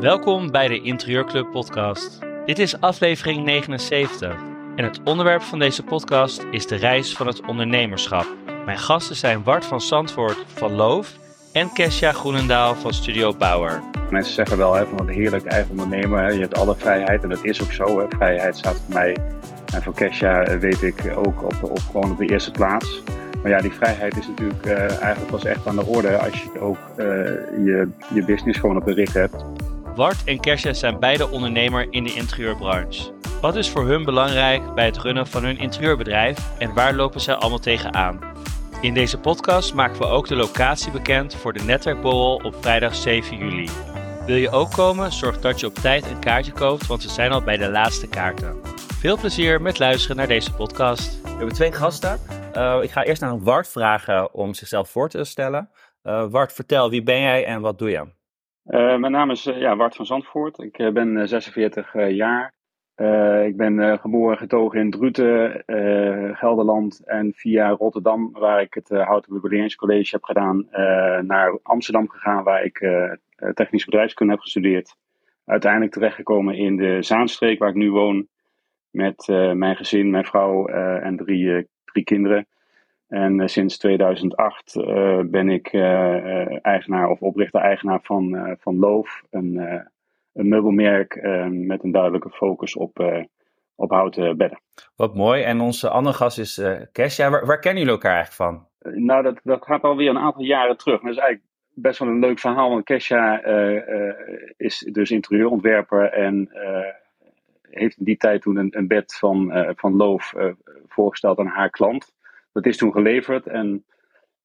Welkom bij de Interieurclub podcast. Dit is aflevering 79 en het onderwerp van deze podcast is de reis van het ondernemerschap. Mijn gasten zijn Wart van Zandvoort van Loof en Kesja Groenendaal van Studio Bauer. Mensen zeggen wel van wat heerlijk eigen ondernemer, hè. je hebt alle vrijheid en dat is ook zo. Hè. Vrijheid staat voor mij en voor Kesja eh, weet ik ook op, op, gewoon op de eerste plaats. Maar ja, die vrijheid is natuurlijk uh, eigenlijk pas echt aan de orde als je ook uh, je, je business gewoon op de rit hebt. Wart en Kesja zijn beide ondernemer in de interieurbranche. Wat is voor hun belangrijk bij het runnen van hun interieurbedrijf en waar lopen zij allemaal tegenaan? In deze podcast maken we ook de locatie bekend voor de netwerkborrel op vrijdag 7 juli. Wil je ook komen? Zorg dat je op tijd een kaartje koopt, want we zijn al bij de laatste kaarten. Veel plezier met luisteren naar deze podcast. We hebben twee gasten. Uh, ik ga eerst aan Wart vragen om zichzelf voor te stellen. Uh, Wart, vertel, wie ben jij en wat doe je? Uh, mijn naam is ja, Wart van Zandvoort. Ik ben 46 jaar. Ik ben geboren getogen in Druten, Gelderland en via Rotterdam, waar ik het Houten College heb gedaan, naar Amsterdam gegaan, waar ik technisch bedrijfskunde heb gestudeerd. Uiteindelijk terechtgekomen in de Zaanstreek, waar ik nu woon, met mijn gezin, mijn vrouw en drie drie kinderen. En uh, sinds 2008 uh, eh, ben ik uh, eigenaar of oprichter-eigenaar van, van Loof, een, een meubelmerk met een duidelijke focus op, op houten bedden. Wat mooi. En onze andere gast is Kesja. Waar, waar, kennen jullie elkaar eigenlijk van? nou, dat, dat gaat alweer een aantal jaren terug. dat is eigenlijk best wel een leuk verhaal. Want Kesja is dus interieurontwerper en heeft in die tijd toen een, een bed van, uh, van Loof uh, voorgesteld aan haar klant. Dat is toen geleverd en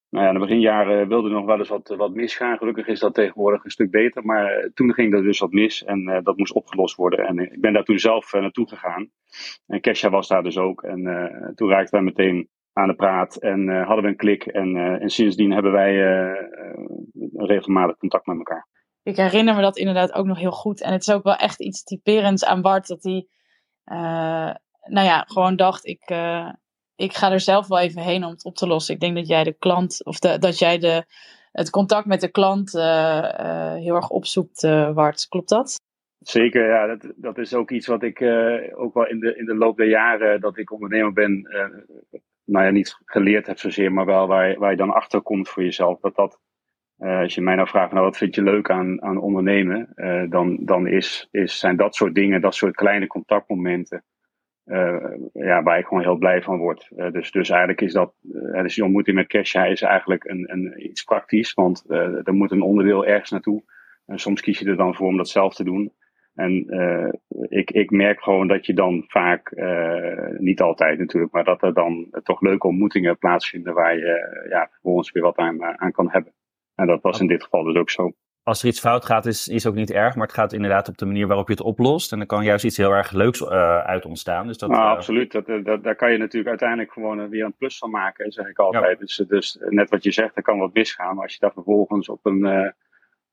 nou ja, in de beginjaren wilde nog wel eens wat, wat misgaan. Gelukkig is dat tegenwoordig een stuk beter. Maar eh, toen ging er dus wat mis en uh, dat moest opgelost worden. En ik ben daar toen zelf naartoe gegaan. En Kesha was daar dus ook. En toen raakten wij meteen aan de praat en hadden we een klik. En, en sindsdien hebben wij regelmatig contact met elkaar ik herinner me dat inderdaad ook nog heel goed. En het is ook wel echt iets typerends aan Bart. Dat hij, nou ja, gewoon dacht: ik, ik ga er zelf wel even heen om het op te lossen. Ik denk dat jij de klant, of dat jij de, het contact met de klant uh, heel erg opzoekt, Bart. Klopt dat? Zeker, ja. Dat, dat is ook iets wat ik ook wel in de, in de loop der jaren dat ik ondernemer ben, nou ja, niet geleerd heb zozeer, maar wel waar, waar je dan achter komt voor jezelf. Dat dat als je mij nou vraagt, nou, wat vind je leuk aan, aan ondernemen? Dan dan is, is, zijn dat soort dingen, dat soort kleine contactmomenten, ja, waar ik gewoon heel blij van word. dus, dus eigenlijk is dat, dus die ontmoeting met Kesha is eigenlijk een, een, iets praktisch, want er moet een onderdeel ergens naartoe. En soms kies je er dan voor om dat zelf te doen. En ik, ik merk gewoon dat je dan vaak, niet altijd natuurlijk, maar dat er dan toch leuke ontmoetingen plaatsvinden waar je ja, vervolgens weer wat aan, aan kan hebben. En dat was in dit geval dus ook zo. Als er iets fout gaat, is, is ook niet erg, maar het gaat inderdaad op de manier waarop je het oplost. En dan kan juist iets heel erg leuks uh, uit ontstaan. Dus dat, nou, uh... absoluut. Dat, eh, dat, daar kan je natuurlijk uiteindelijk gewoon weer een plus van maken, zeg ik altijd. Dus, dus net wat je zegt, er kan wat misgaan. Maar als je daar vervolgens op een, uh,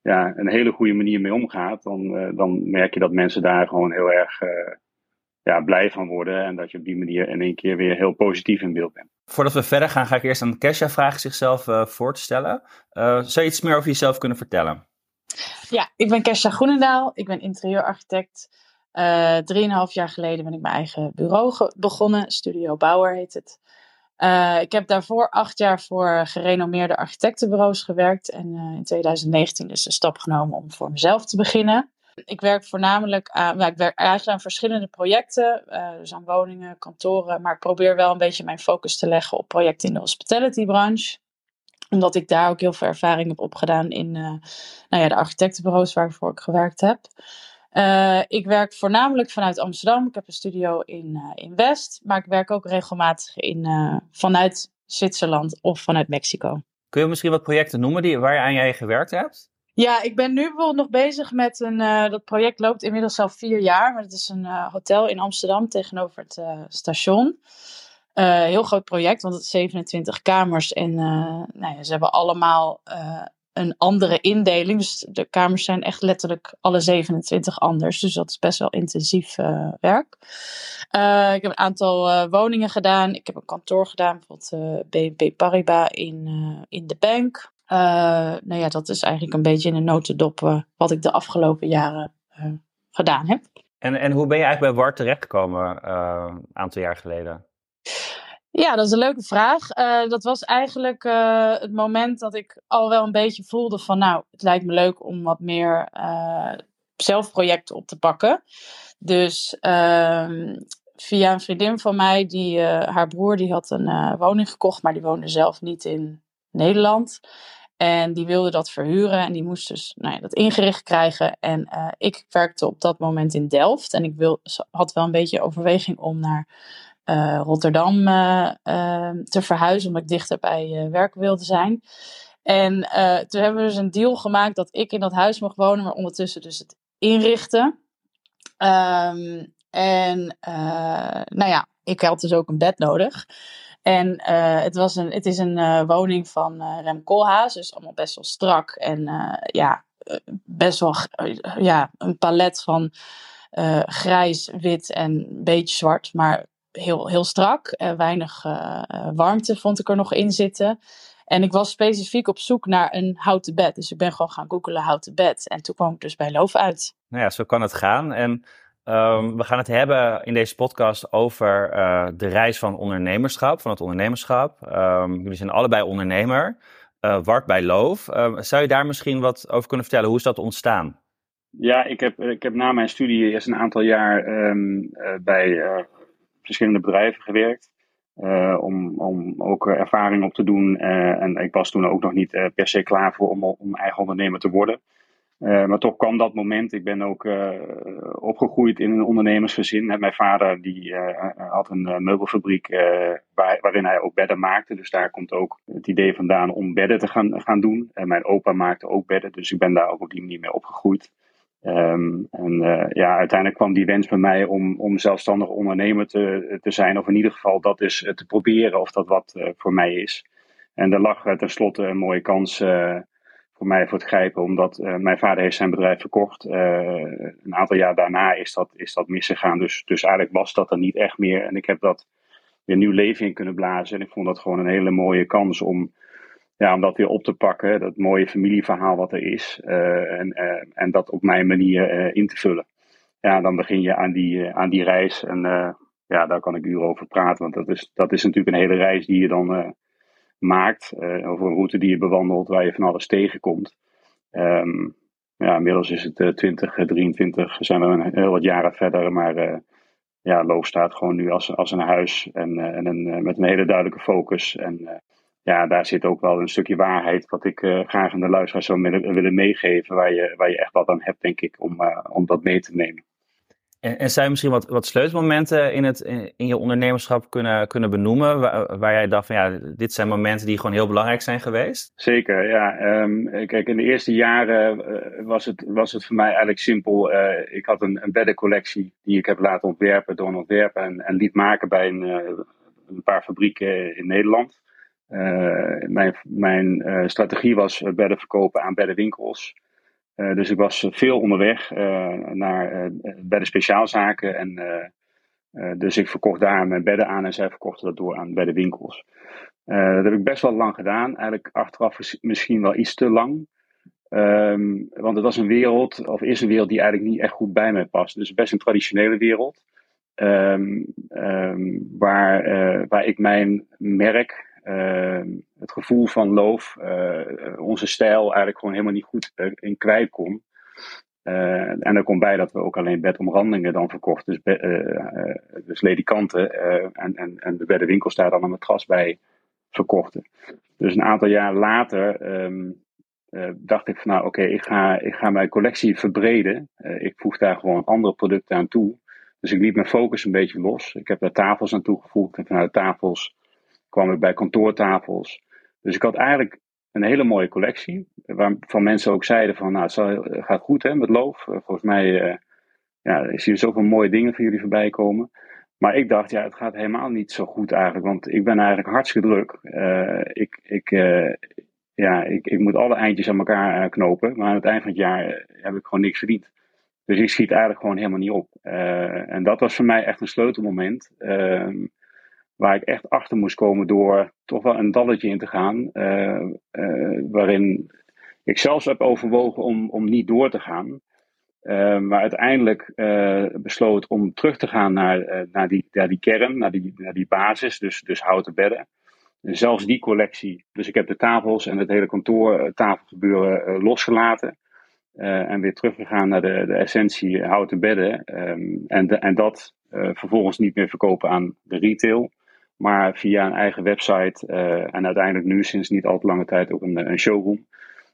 ja, een hele goede manier mee omgaat, dan, dan merk je dat mensen daar gewoon heel erg ja, blij van worden. En dat je op die manier in één keer weer heel positief in beeld bent. Voordat we verder gaan, ga ik eerst aan Kesha vragen zichzelf voor te stellen. Zou je iets meer over jezelf kunnen vertellen? Ja, ik ben Kesha Groenendaal. Ik ben interieurarchitect. Uh, drieënhalf jaar geleden ben ik mijn eigen bureau begonnen. Studio Bauer heet het. ik heb daarvoor acht jaar voor gerenommeerde architectenbureaus gewerkt. En in 2019 is de stap genomen om voor mezelf te beginnen. Ik werk voornamelijk aan, nou, ik werk eigenlijk aan verschillende projecten, dus aan woningen, kantoren, maar ik probeer wel een beetje mijn focus te leggen op projecten in de hospitality branche omdat ik daar ook heel veel ervaring heb opgedaan in uh, nou ja, de architectenbureaus waarvoor ik gewerkt heb. Uh, ik werk voornamelijk vanuit Amsterdam. Ik heb een studio in, uh, in West. Maar ik werk ook regelmatig in, vanuit Zwitserland of vanuit Mexico. Kun je misschien wat projecten noemen die, waar je aan jij gewerkt hebt? Ja, ik ben nu bijvoorbeeld nog bezig met een. Dat project loopt inmiddels al vier jaar. Maar het is een hotel in Amsterdam tegenover het uh, heel groot project, want het is 27 kamers. En nou ja, ze hebben allemaal een andere indeling. Dus de kamers zijn echt letterlijk alle 27 anders. Dus dat is best wel intensief werk. ik heb een aantal woningen gedaan. Ik heb een kantoor gedaan, bijvoorbeeld BNP Paribas in, in de bank. nou ja, dat is eigenlijk een beetje in een notendop wat ik de afgelopen jaren gedaan heb. En, en hoe ben je eigenlijk bij WAR terechtgekomen een aantal jaar geleden? Ja, dat is een leuke vraag. Uh, dat was eigenlijk uh, het moment dat ik al wel een beetje voelde van, nou, het lijkt me leuk om wat meer uh, zelfprojecten op te pakken. Dus ehm, via een vriendin van mij, die, haar broer, die had een woning gekocht, maar die woonde zelf niet in Nederland. En die wilde dat verhuren en die moest dus nou ja, dat ingericht krijgen. En ik werkte op dat moment in Delft en ik wil, had wel een beetje overweging om naar uh, Rotterdam uh, uh, te verhuizen, omdat ik dichter bij werk wilde zijn. En toen hebben we dus een deal gemaakt dat ik in dat huis mocht wonen, maar ondertussen dus het inrichten. Um, en nou ja, ik had dus ook een bed nodig. En het, was een, het is een woning van Rem Koolhaas, dus allemaal best wel strak. En ja, best wel ja, een palet van grijs, wit en een beetje zwart. Maar heel, heel strak. Uh, weinig uh, warmte vond ik er nog in zitten. En ik was specifiek op zoek naar een houten bed. Dus ik ben gewoon gaan googelen houten bed. En toen kwam ik dus bij Loof uit. Nou ja, zo kan het gaan. En um, we gaan het hebben in deze podcast over uh, de reis van ondernemerschap, van het ondernemerschap. Um, jullie zijn allebei ondernemer. Uh, Wart bij Loof. Uh, zou je daar misschien wat over kunnen vertellen? Hoe is dat ontstaan? Ja, ik heb, ik heb na mijn studie eerst een aantal jaar um, bij verschillende bedrijven gewerkt. Uh, om, om ook ervaring op te doen. Uh, en ik was toen ook nog niet per se klaar voor om, om eigen ondernemer te worden. maar toch kwam dat moment. Ik ben ook opgegroeid in een ondernemersgezin. Mijn vader die, had een meubelfabriek waar, waarin hij ook bedden maakte. Dus daar komt ook het idee vandaan om bedden te gaan, gaan doen. En mijn opa maakte ook bedden. Dus ik ben daar ook op die manier mee opgegroeid. Um, en uh, ja, uiteindelijk kwam die wens bij mij om, om zelfstandig ondernemer te, te zijn. Of in ieder geval dat is te proberen of dat wat uh, voor mij is. En er lag uh, tenslotte een mooie kans voor mij voor het grijpen. Omdat mijn vader heeft zijn bedrijf verkocht. een aantal jaar daarna is dat, is dat misgegaan. Dus, dus eigenlijk was dat er niet echt meer. En ik heb dat weer nieuw leven in kunnen blazen. En ik vond dat gewoon een hele mooie kans om ja, om dat weer op te pakken, dat mooie familieverhaal wat er is, uh, en, uh, en dat op mijn manier uh, in te vullen. Ja, dan begin je aan die, aan die reis en ja, daar kan ik uren over praten, want dat is, dat is natuurlijk een hele reis die je dan maakt, over een route die je bewandelt waar je van alles tegenkomt. Um, ja, inmiddels is het 2023, zijn we een heel wat jaren verder, maar ja, Loof staat gewoon nu als, als een huis en, en een, met een hele duidelijke focus en ja, daar zit ook wel een stukje waarheid wat ik uh, graag aan de luisteraars zou willen meegeven, waar je, waar je echt wat aan hebt, denk ik, om, uh, om dat mee te nemen. En, en je misschien wat, wat sleutelmomenten in, het, in, je ondernemerschap kunnen, kunnen benoemen, waar, waar, jij dacht van ja, dit zijn momenten die gewoon heel belangrijk zijn geweest? Zeker, ja. Um, kijk, in de eerste jaren uh, was, het, was het voor mij eigenlijk simpel. ik had een, een beddencollectie die ik heb laten ontwerpen, door een ontwerpen en, en liet maken bij een, een paar fabrieken in Nederland. Uh, mijn mijn uh, strategie was bedden verkopen aan beddenwinkels. Dus ik was veel onderweg naar bedden speciaalzaken. En, dus ik verkocht daar mijn bedden aan en zij verkochten dat door aan beddenwinkels. dat heb ik best wel lang gedaan. Eigenlijk achteraf misschien wel iets te lang. Um, want het was een wereld, of is een wereld die eigenlijk niet echt goed bij mij past. Dus best een traditionele wereld. Um, um, waar, waar ik mijn merk Ehm, het gevoel van loof, eh, onze stijl eigenlijk gewoon helemaal niet goed eh, in kwijt kon. En er komt bij dat we ook alleen bedomrandingen dan verkochten, dus, dus ledikanten en, en, en de beddenwinkels daar dan een matras bij verkochten. Dus een aantal jaar later um, dacht ik van nou oké, ik, ga, ik ga mijn collectie verbreden. ik voeg daar gewoon andere producten aan toe. Dus ik liet mijn focus een beetje los. Ik heb daar tafels aan toegevoegd en vanuit tafels kwam ik bij kantoortafels. Dus ik had eigenlijk een hele mooie collectie. Waarvan mensen ook zeiden van, nou, het gaat goed hè, met loof. Eh, volgens mij uh, ja, zie je zoveel mooie dingen van jullie voorbij komen. Maar ik dacht, ja, het gaat helemaal niet zo goed eigenlijk. Want ik ben eigenlijk hartstikke druk. Ik, ik, ja, ik, ik moet alle eindjes aan elkaar knopen. Maar aan het eind van het jaar heb ik gewoon niks verdiend. Dus ik schiet eigenlijk gewoon helemaal niet op. en dat was voor mij echt een sleutelmoment. Ehm, waar ik echt achter moest komen door toch wel een dalletje in te gaan. waarin ik zelfs heb overwogen om, om niet door te gaan. Uh, maar uiteindelijk besloot om terug te gaan naar, naar, die, naar die kern, naar die, naar die basis, dus, dus houten bedden. En zelfs die collectie. Dus ik heb de tafels en het hele kantoor tafelgebeuren losgelaten. en weer teruggegaan naar de, de essentie houten bedden. Um, en, de, en dat vervolgens niet meer verkopen aan de retail. Maar via een eigen website. en uiteindelijk nu sinds niet al te lange tijd ook een, een showroom.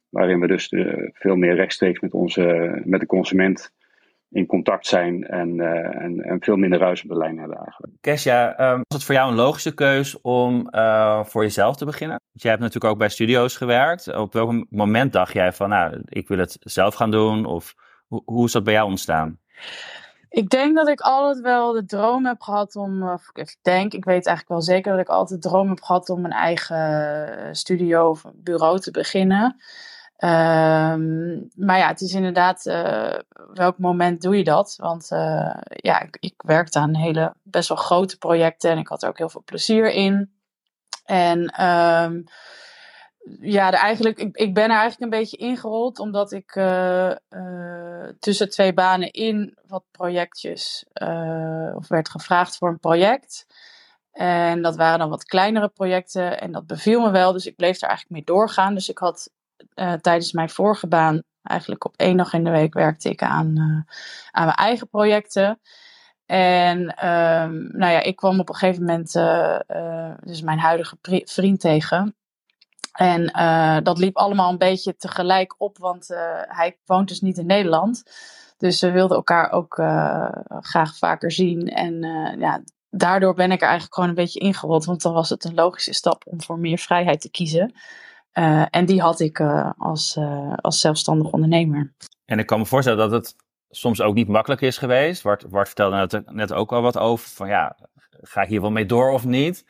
Waarin we dus de, veel meer rechtstreeks met, onze, met de consument in contact zijn en, uh, en, en, veel minder ruis op de lijn hebben eigenlijk. Kesja, um, was het voor jou een logische keus om voor jezelf te beginnen? Want jij hebt natuurlijk ook bij studio's gewerkt. Op welk moment dacht jij van, nou, ik wil het zelf gaan doen? Of hoe is dat bij jou ontstaan? Ik denk dat ik altijd wel de droom heb gehad om. Of ik denk, ik weet eigenlijk wel zeker dat ik altijd de droom heb gehad om een eigen studio of bureau te beginnen. Um, maar ja, het is inderdaad, uh, welk moment doe je dat? Want ja, ik, ik, werkte aan hele best wel grote projecten en ik had er ook heel veel plezier in. En um, ja, eigenlijk, ik, ik ben er eigenlijk een beetje ingerold omdat ik uh, tussen twee banen in wat projectjes, of werd gevraagd voor een project. En dat waren dan wat kleinere projecten en dat beviel me wel, dus ik bleef er eigenlijk mee doorgaan. Dus ik had tijdens mijn vorige baan, eigenlijk op één dag in de week, werkte ik aan, aan mijn eigen projecten. En um, nou ja, ik kwam op een gegeven moment dus mijn huidige vriend tegen. En dat liep allemaal een beetje tegelijk op, want hij woont dus niet in Nederland. Dus we wilden elkaar ook graag vaker zien. En ja, daardoor ben ik er eigenlijk gewoon een beetje ingerold. Want dan was het een logische stap om voor meer vrijheid te kiezen. En die had ik als, als zelfstandig ondernemer. En ik kan me voorstellen dat het soms ook niet makkelijk is geweest. Bart vertelde net, net ook al wat over. Van ja, ga ik hier wel mee door of niet?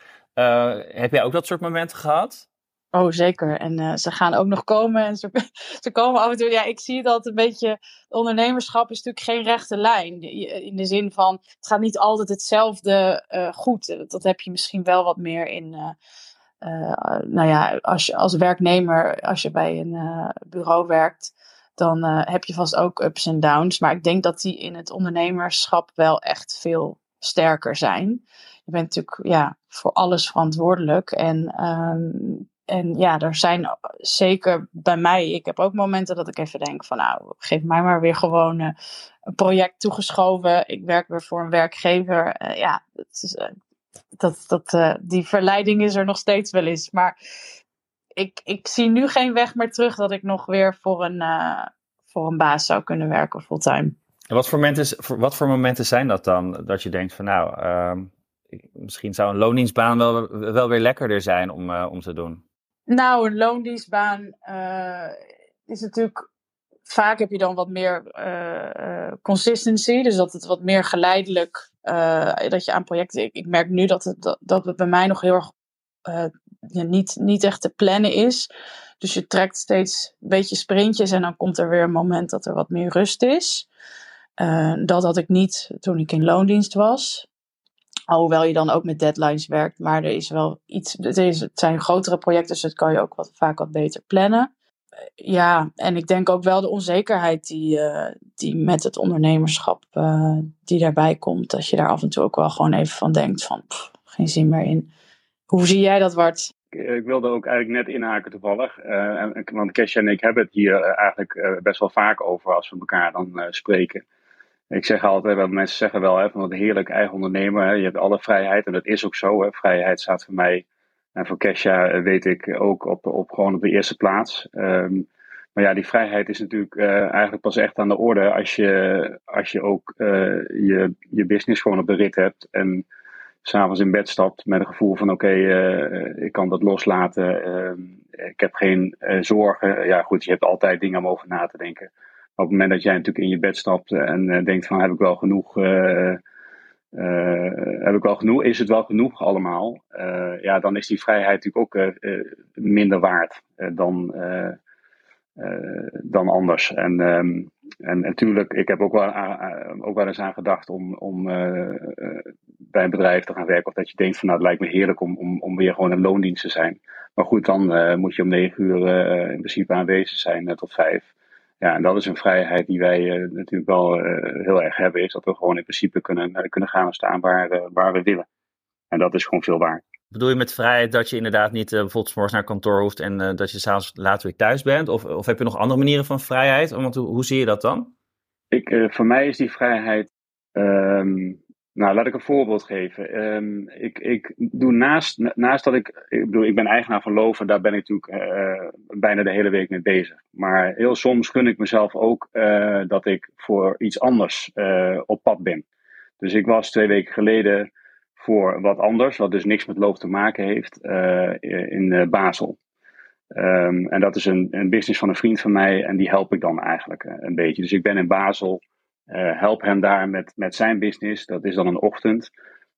heb jij ook dat soort momenten gehad? Oh, zeker. En ze gaan ook nog komen. En ze, ze komen af en toe. Ja, ik zie altijd een beetje. Ondernemerschap is natuurlijk geen rechte lijn. In de zin van. Het gaat niet altijd hetzelfde goed. Dat heb je misschien wel wat meer in nou ja, als je als werknemer, als je bij een bureau werkt, dan heb je vast ook ups en downs. Maar ik denk dat die in het ondernemerschap wel echt veel sterker zijn. Je bent natuurlijk ja, voor alles verantwoordelijk. En, um, en ja, er zijn zeker bij mij, ik heb ook momenten dat ik even denk van nou, geef mij maar weer gewoon een project toegeschoven. Ik werk weer voor een werkgever. ja, het is, dat, dat, die verleiding is er nog steeds wel eens. Maar ik, ik zie nu geen weg meer terug dat ik nog weer voor een, voor een baas zou kunnen werken fulltime. En wat voor, momenten, wat voor momenten zijn dat dan? Dat je denkt van nou, uh, misschien zou een loondienstbaan wel, wel weer lekkerder zijn om, om te doen. Nou, een loondienstbaan is natuurlijk vaak heb je dan wat meer uh, consistency. Dus dat het wat meer geleidelijk, uh, dat je aan projecten. Ik, merk nu dat het, dat, dat bij mij nog heel erg niet, niet echt te plannen is. Dus je trekt steeds een beetje sprintjes en dan komt er weer een moment dat er wat meer rust is. dat had ik niet toen ik in loondienst was. Alhoewel je dan ook met deadlines werkt, maar er is wel iets. Het, het zijn grotere projecten, dus dat kan je ook wat, vaak wat beter plannen ja, en ik denk ook wel de onzekerheid die, uh, die met het ondernemerschap uh, die daarbij komt. Dat je daar af en toe ook wel gewoon even van denkt van geen zin meer in. Hoe zie jij dat, Wart? Ik wilde ook eigenlijk net inhaken toevallig. Uh, want Kesha en ik hebben het hier eigenlijk best wel vaak over als we elkaar dan spreken. Ik zeg altijd, wel, mensen zeggen wel, hè, van wat heerlijk eigen ondernemer. Hè, je hebt alle vrijheid en dat is ook zo. Hè. Vrijheid staat voor mij en voor Kesha eh, weet ik ook op, op, gewoon op de eerste plaats. Um, maar ja, die vrijheid is natuurlijk uh, eigenlijk pas echt aan de orde als je, als je ook uh, je, je business gewoon op de rit hebt. En s'avonds in bed stapt met een gevoel van oké, ik kan dat loslaten. Ehm, ik heb geen zorgen. Ja goed, je hebt altijd dingen om over na te denken. Op het moment dat jij natuurlijk in je bed stapt en denkt van heb ik wel genoeg heb ik wel genoeg, is het wel genoeg allemaal? ja, dan is die vrijheid natuurlijk ook minder waard dan, dan anders. En, ehm, en natuurlijk, ik heb ook wel, ook wel eens aan gedacht om, om bij een bedrijf te gaan werken. Of dat je denkt van nou, het lijkt me heerlijk om, om, om weer gewoon een loondienst te zijn. Maar goed, dan moet je om negen uur in principe aanwezig zijn tot vijf. Ja, en dat is een vrijheid die wij uh, natuurlijk wel uh, heel erg hebben, is dat we gewoon in principe kunnen, uh, kunnen gaan staan waar, waar we willen. En dat is gewoon veel waard. Bedoel je met vrijheid dat je inderdaad niet bijvoorbeeld morgens naar kantoor hoeft en dat je s'avonds later weer thuis bent? Of, of heb je nog andere manieren van vrijheid? Want hoe, hoe zie je dat dan? Ik, voor mij is die vrijheid ehm, nou, laat ik een voorbeeld geven. Um, ik, ik doe naast, naast dat ik, ik bedoel, ik ben eigenaar van Loven, daar ben ik natuurlijk uh, bijna de hele week mee bezig. Maar heel soms gun ik mezelf ook uh, dat ik voor iets anders uh, op pad ben. Dus ik was twee weken geleden voor wat anders, wat dus niks met loof te maken heeft, in Basel. Um, en dat is een, een business van een vriend van mij en die help ik dan eigenlijk een beetje. Dus ik ben in Basel uh, help hem daar met, met zijn business. Dat is dan een ochtend.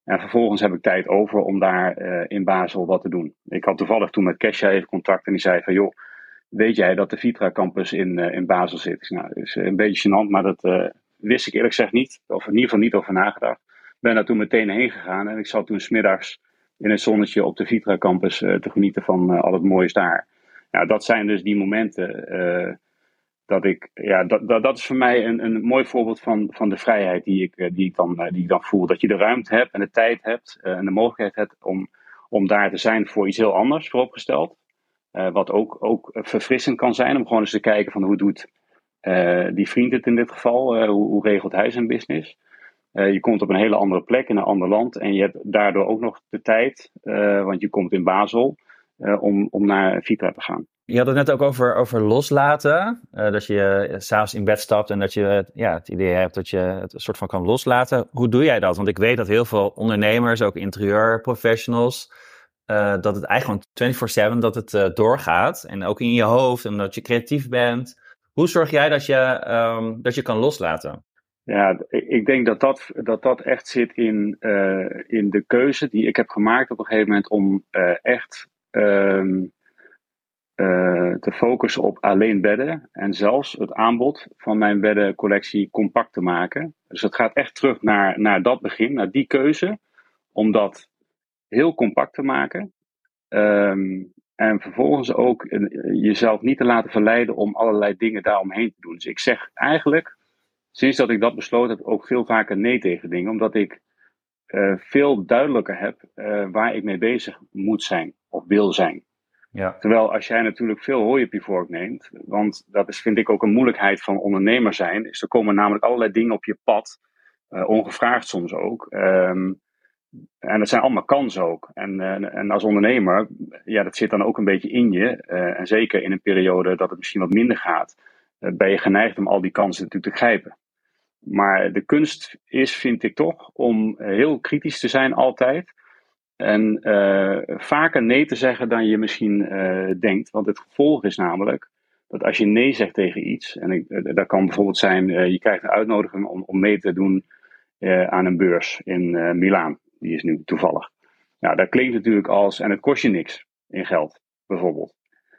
En vervolgens heb ik tijd over om daar uh, in Basel wat te doen. Ik had toevallig toen met Kesha even contact en die zei van joh, weet jij dat de Vitra campus in, uh, in Basel zit? nou, dat is een beetje gênant, maar dat wist ik eerlijk gezegd niet. Of in ieder geval niet over nagedacht. Ben daar toen meteen heen gegaan en ik zat toen smiddags in het zonnetje op de Vitra campus te genieten van al het moois daar. Nou, dat zijn dus die momenten dat ik, ja, dat, dat, is voor mij een, een mooi voorbeeld van, van de vrijheid die ik, eh, die, ik dan, eh, die ik dan voel. Dat je de ruimte hebt en de tijd hebt eh, en de mogelijkheid hebt om, om daar te zijn voor iets heel anders vooropgesteld. Uh, wat ook, ook verfrissend kan zijn om gewoon eens te kijken van hoe doet die vriend het in dit geval, hoe, hoe, regelt hij zijn business. je komt op een hele andere plek in een ander land en je hebt daardoor ook nog de tijd, want je komt in Basel, om, om naar Vitra te gaan. Je had het net ook over, over loslaten. Uh, dat je uh, s'avonds in bed stapt en dat je ja, het idee hebt dat je het soort van kan loslaten. Hoe doe jij dat? Want ik weet dat heel veel ondernemers, ook interieurprofessionals, uh, dat het eigenlijk gewoon 24-7 dat het doorgaat. En ook in je hoofd en dat je creatief bent. Hoe zorg jij dat je, um, dat je kan loslaten? Ja, ik denk dat dat, dat, dat echt zit in, in de keuze die ik heb gemaakt op een gegeven moment om echt. Um, uh, te focussen op alleen bedden en zelfs het aanbod van mijn beddencollectie compact te maken. Dus het gaat echt terug naar, naar dat begin, naar die keuze, om dat heel compact te maken. Um, en vervolgens ook jezelf niet te laten verleiden om allerlei dingen daaromheen te doen. Dus ik zeg eigenlijk, sinds dat ik dat besloten heb, ook veel vaker nee tegen dingen, omdat ik uh, veel duidelijker heb waar ik mee bezig moet zijn of wil zijn. Ja. Terwijl als jij natuurlijk veel hooi op je vork neemt, want dat is vind ik ook een moeilijkheid van ondernemer zijn, is er komen namelijk allerlei dingen op je pad, uh, ongevraagd soms ook. Um, en dat zijn allemaal kansen ook. En, uh, en als ondernemer, ja, dat zit dan ook een beetje in je. Uh, en zeker in een periode dat het misschien wat minder gaat, ben je geneigd om al die kansen natuurlijk te grijpen. Maar de kunst is, vind ik toch, om heel kritisch te zijn altijd. En uh, vaker nee te zeggen dan je misschien uh, denkt. Want het gevolg is namelijk dat als je nee zegt tegen iets, en uh, dat kan bijvoorbeeld zijn, je krijgt een uitnodiging om, om mee te doen aan een beurs in Milaan. Die is nu toevallig. Nou, dat klinkt natuurlijk als, en het kost je niks in geld, bijvoorbeeld.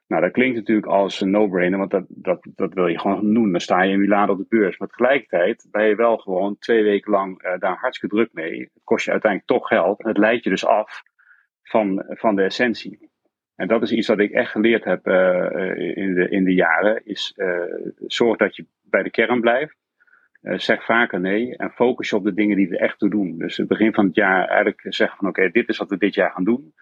Nou, dat klinkt natuurlijk als een no-brainer, want dat, dat, dat wil je gewoon doen. Dan sta je in Milaan op de beurs. Maar tegelijkertijd ben je wel gewoon twee weken lang uh, daar hartstikke druk mee. Het kost je uiteindelijk toch geld. En het leidt je dus af van, van de essentie. En dat is iets wat ik echt geleerd heb uh, in, de, in de jaren. Is zorg dat je bij de kern blijft. zeg vaker nee en focus je op de dingen die er echt toe doen. Dus het begin van het jaar eigenlijk zeggen van oké, dit is wat we dit jaar gaan doen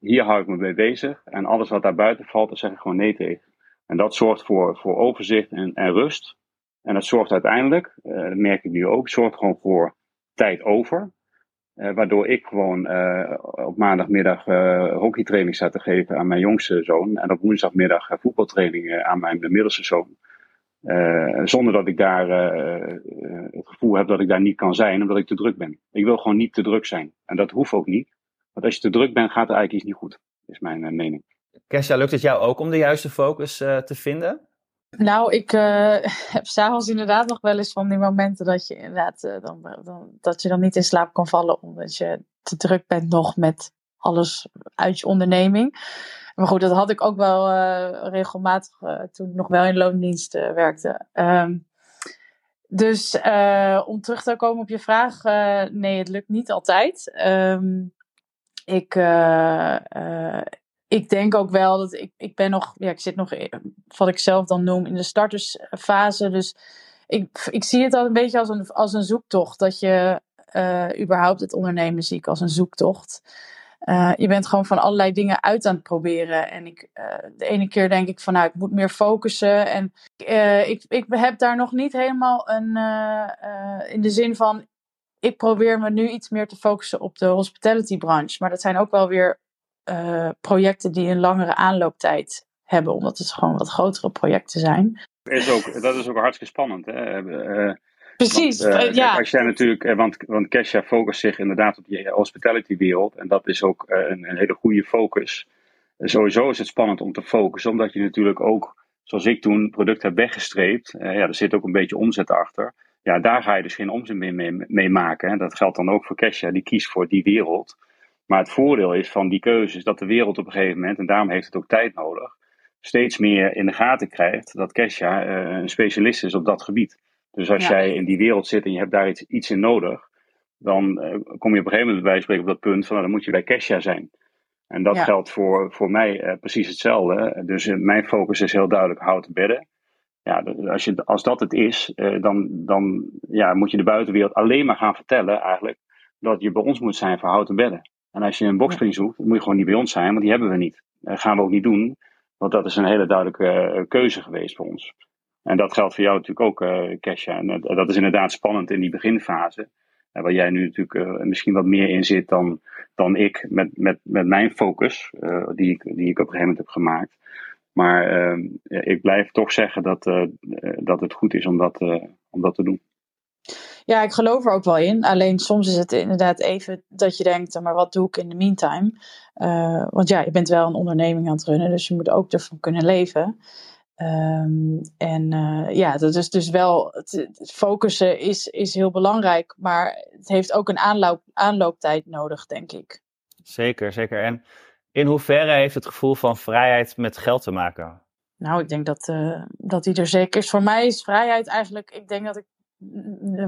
hier hou ik me mee bezig. En alles wat daar buiten valt, daar zeg ik gewoon nee tegen. En dat zorgt voor, voor overzicht en, en rust. En dat zorgt uiteindelijk, uh, dat merk ik nu ook, zorgt gewoon voor tijd over. Uh, waardoor ik gewoon uh, op maandagmiddag hockeytraining sta te geven aan mijn jongste zoon. En op woensdagmiddag voetbaltraining aan mijn middelste zoon. zonder dat ik daar het gevoel heb dat ik daar niet kan zijn, omdat ik te druk ben. Ik wil gewoon niet te druk zijn. En dat hoeft ook niet. Want als je te druk bent, gaat er eigenlijk iets niet goed, is mijn uh, mening. Kesha, lukt het jou ook om de juiste focus uh, te vinden? Nou, ik uh, heb s'avonds inderdaad nog wel eens van die momenten dat je inderdaad uh, dan, dan, dat je dan niet in slaap kan vallen omdat je te druk bent nog met alles uit je onderneming. Maar goed, dat had ik ook wel uh, regelmatig toen ik nog wel in loondienst werkte. Um, dus om terug te komen op je vraag, nee, het lukt niet altijd. Um, ik, ik denk ook wel dat ik, ik ben nog, ja, ik zit nog, wat ik zelf dan noem, in de startersfase. Dus ik, ik zie het al een beetje als een, als een zoektocht. Dat je uh, überhaupt het ondernemen zie ik als een zoektocht. Je bent gewoon van allerlei dingen uit aan het proberen. En ik, de ene keer denk ik van nou, ik moet meer focussen. En ik, ik heb daar nog niet helemaal een, in de zin van, ik probeer me nu iets meer te focussen op de hospitality branche. Maar dat zijn ook wel weer uh, projecten die een langere aanlooptijd hebben, omdat het gewoon wat grotere projecten zijn. Is ook, dat is ook hartstikke spannend. Hè? Uh, Precies, want, uh, ja. Als jij natuurlijk, want, want Kesha focust zich inderdaad op die hospitality wereld en dat is ook een, een, hele goede focus. Sowieso is het spannend om te focussen, omdat je natuurlijk ook, zoals ik toen, product heb weggestreept. ja, er zit ook een beetje omzet achter. Ja, daar ga je dus geen omzet meer mee, mee maken. Dat geldt dan ook voor Kesha, die kiest voor die wereld. Maar het voordeel is van die keuze is dat de wereld op een gegeven moment, en daarom heeft het ook tijd nodig, steeds meer in de gaten krijgt dat Kesha uh, een specialist is op dat gebied. Dus als ja. jij in die wereld zit en je hebt daar iets, iets in nodig, dan uh, kom je op een gegeven moment bij spreken op dat punt van nou, dan moet je bij Kesha zijn. En dat ja. geldt voor, voor mij uh, precies hetzelfde. Dus mijn focus is heel duidelijk houten bedden. Ja, als, je, als dat het is, dan, dan ja, moet je de buitenwereld alleen maar gaan vertellen eigenlijk dat je bij ons moet zijn voor houten bedden. En als je een boxspring zoekt, moet je gewoon niet bij ons zijn, want die hebben we niet. Dat gaan we ook niet doen, want dat is een hele duidelijke uh, keuze geweest voor ons. En dat geldt voor jou natuurlijk ook, uh, Kesha. En dat is inderdaad spannend in die beginfase. Waar jij nu natuurlijk misschien wat meer in zit dan, dan ik met, met, met mijn focus, die, ik, die ik op een gegeven moment heb gemaakt. Maar ehm, ik blijf toch zeggen dat, dat het goed is om dat, om dat te doen. Ja, ik geloof er ook wel in. Alleen soms is het inderdaad even dat je denkt, maar wat doe ik in de meantime? Uh, want ja, je bent wel een onderneming aan het runnen, dus je moet ook ervan kunnen leven. Um, en uh, ja, dat is dus wel, het, het, focussen is, is heel belangrijk, maar het heeft ook een aanloop, aanlooptijd nodig, denk ik. Zeker, zeker. En in hoeverre heeft het gevoel van vrijheid met geld te maken? Nou, ik denk dat, uh, dat die er zeker is. Voor mij is vrijheid eigenlijk, ik denk dat ik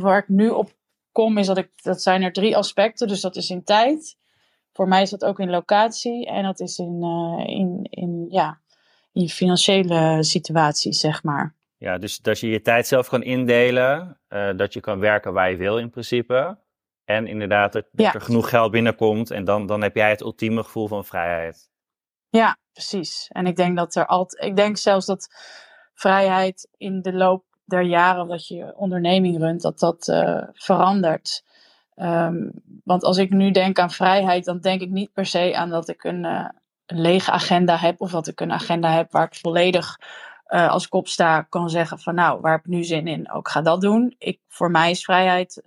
waar ik nu op kom, is dat ik, dat zijn er drie aspecten. Dus dat is in tijd. Voor mij is dat ook in locatie. En dat is in, uh, in, in, ja, in financiële situaties, zeg maar. Ja, dus dat je je tijd zelf kan indelen. Uh, dat je kan werken waar je wil in principe. En inderdaad, dat, ja. er genoeg geld binnenkomt. En dan, dan heb jij het ultieme gevoel van vrijheid. Ja, precies. En ik denk dat er altijd. Ik denk zelfs dat vrijheid in de loop der jaren dat je onderneming runt, dat dat uh, verandert. Um, want als ik nu denk aan vrijheid, dan denk ik niet per se aan dat ik een, uh, een lege agenda heb of dat ik een agenda heb waar ik volledig uh, als kop sta kan zeggen van nou, waar heb ik nu zin in? Ook ga dat doen. Ik, voor mij is vrijheid